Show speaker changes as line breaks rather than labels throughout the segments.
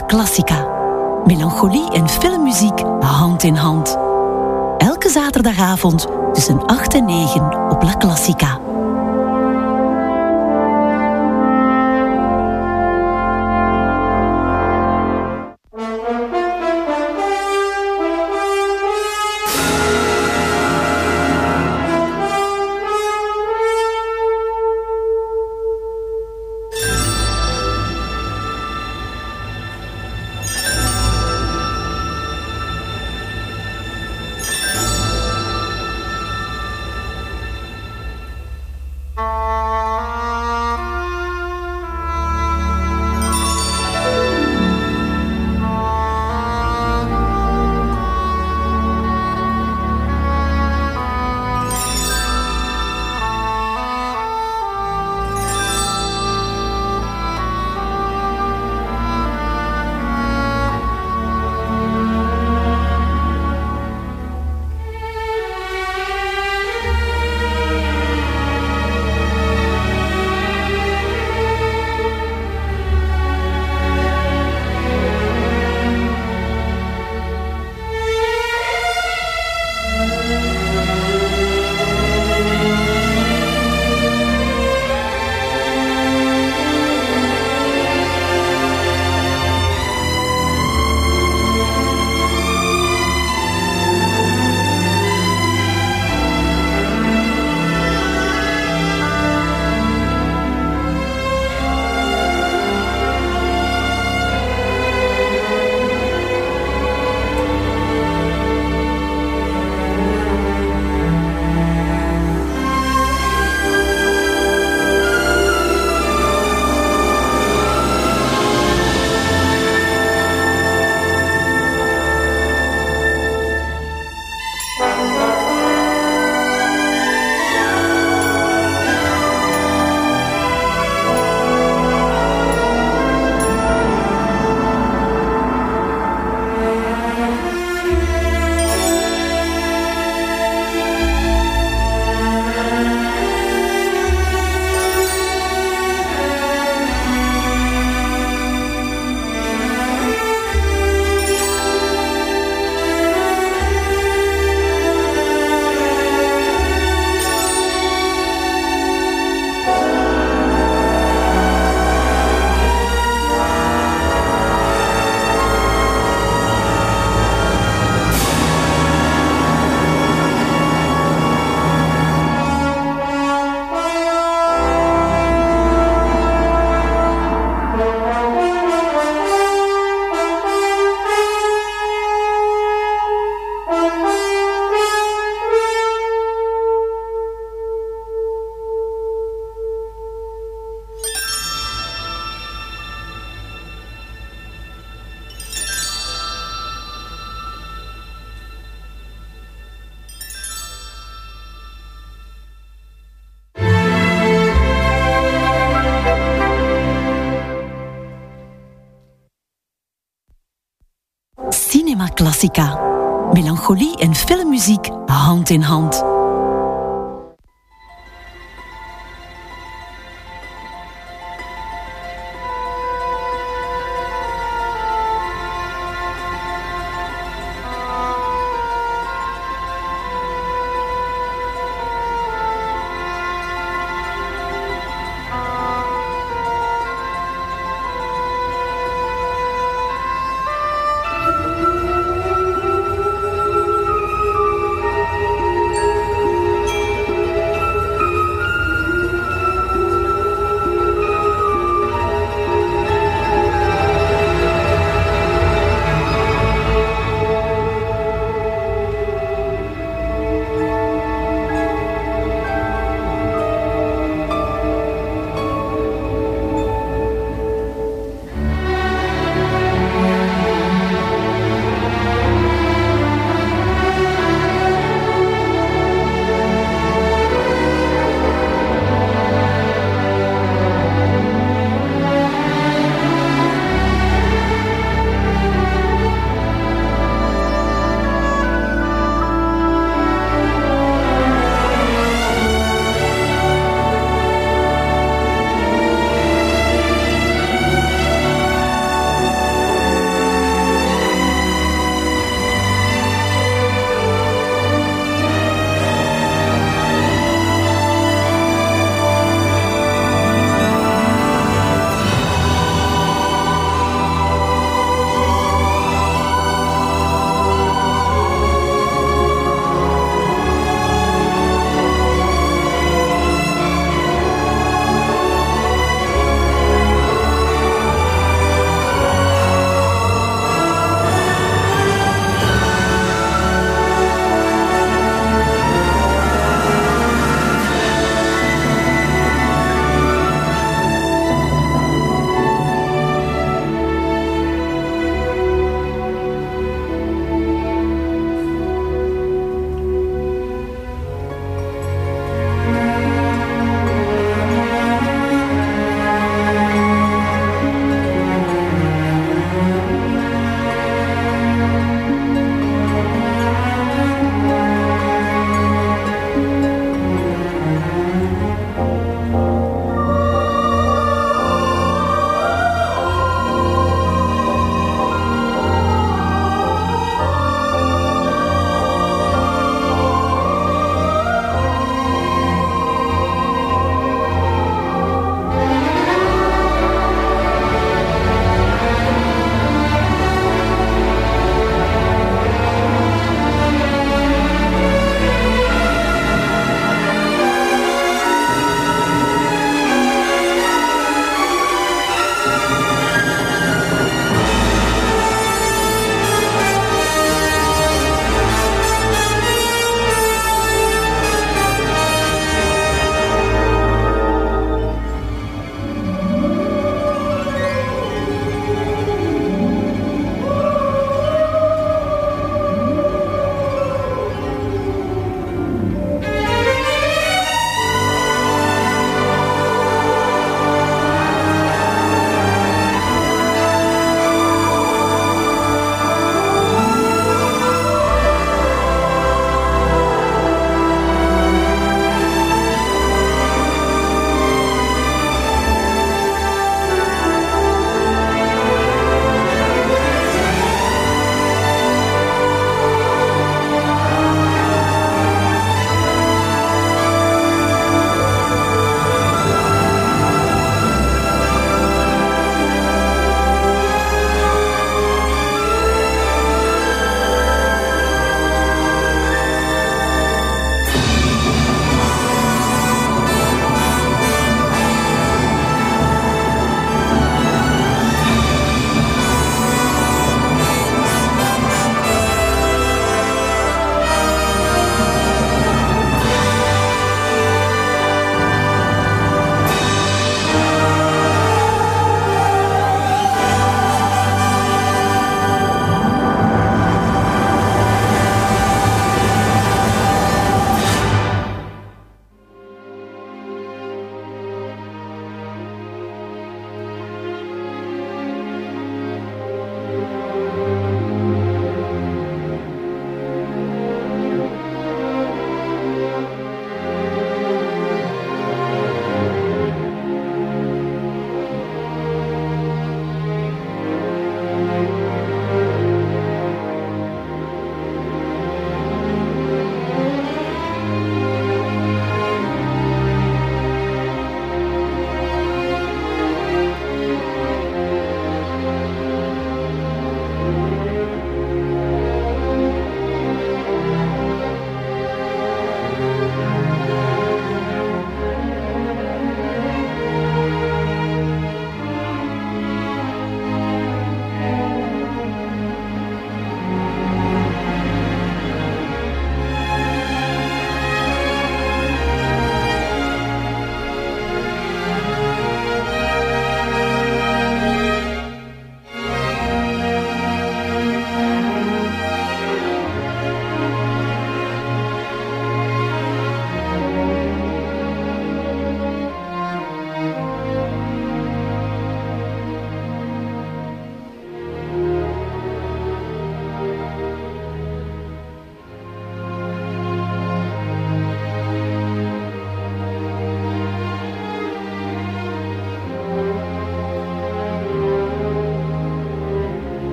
Classica. Melancholie en filmmuziek hand in hand. Elke zaterdagavond tussen 8 en 9 op La. Classica. In hand.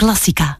Cinema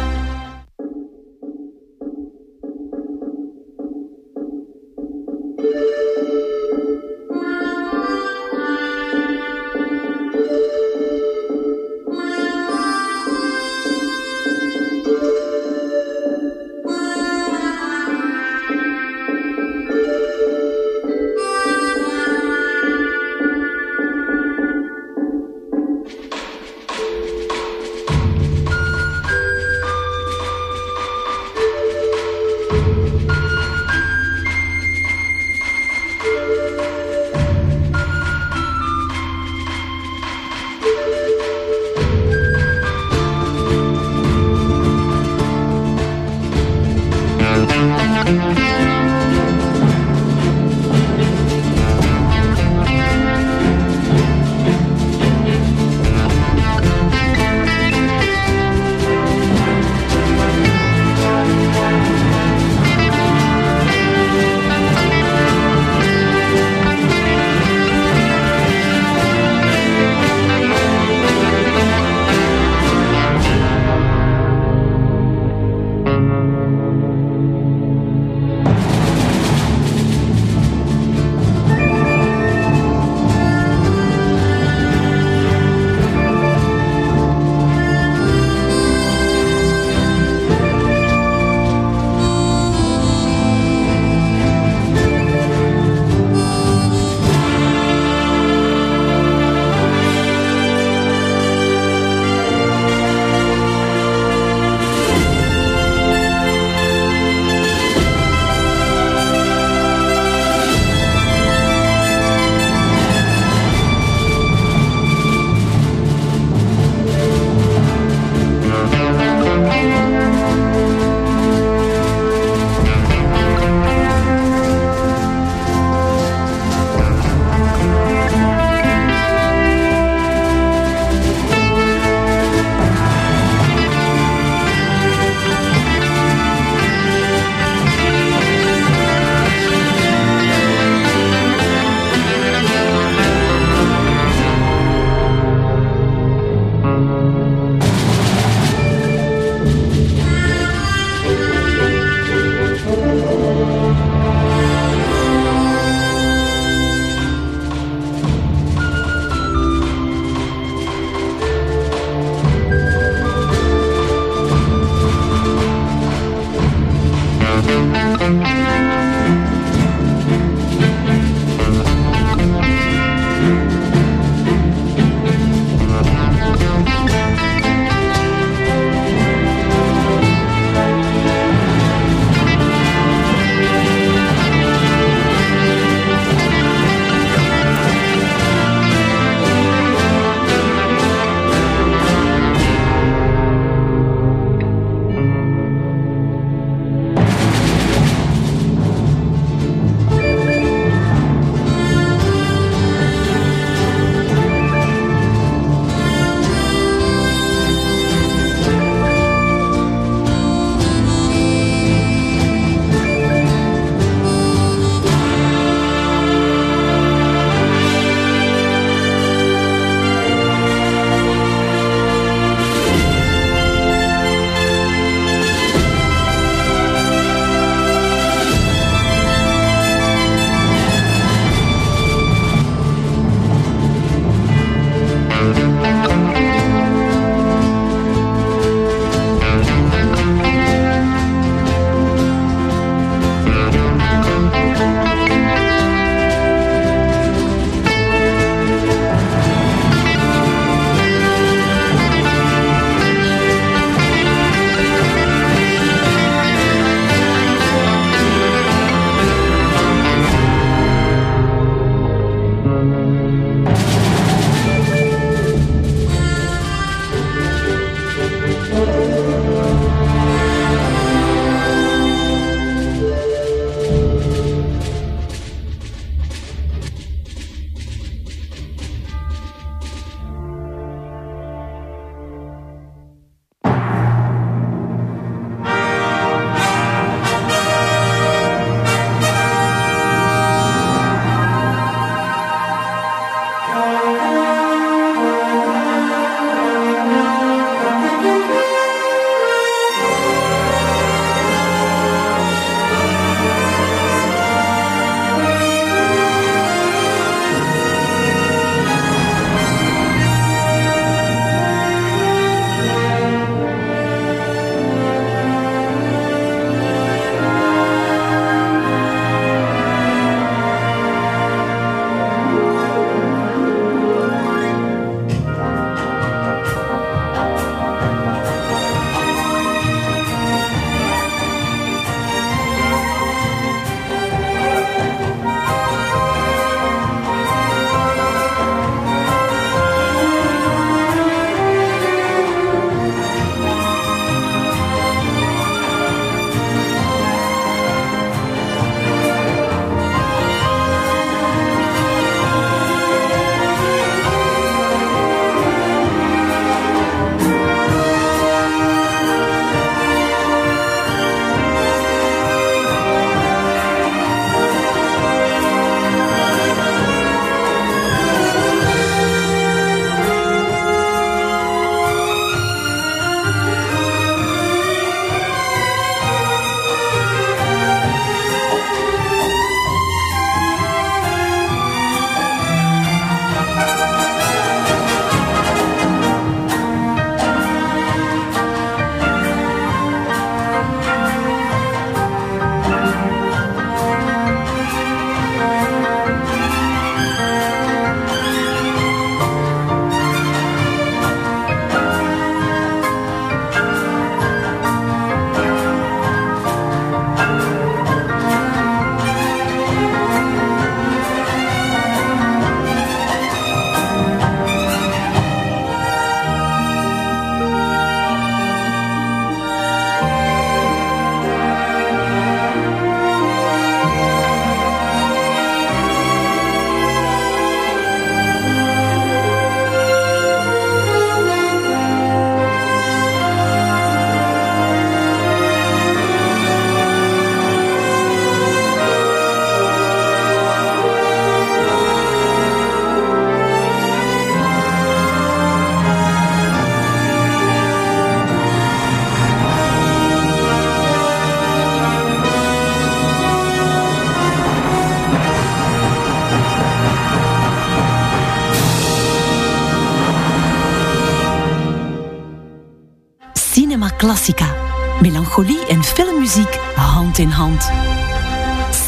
In hand.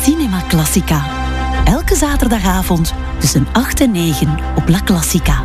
Cinema Classica. Elke zaterdagavond tussen 8 en 9 op La Classica.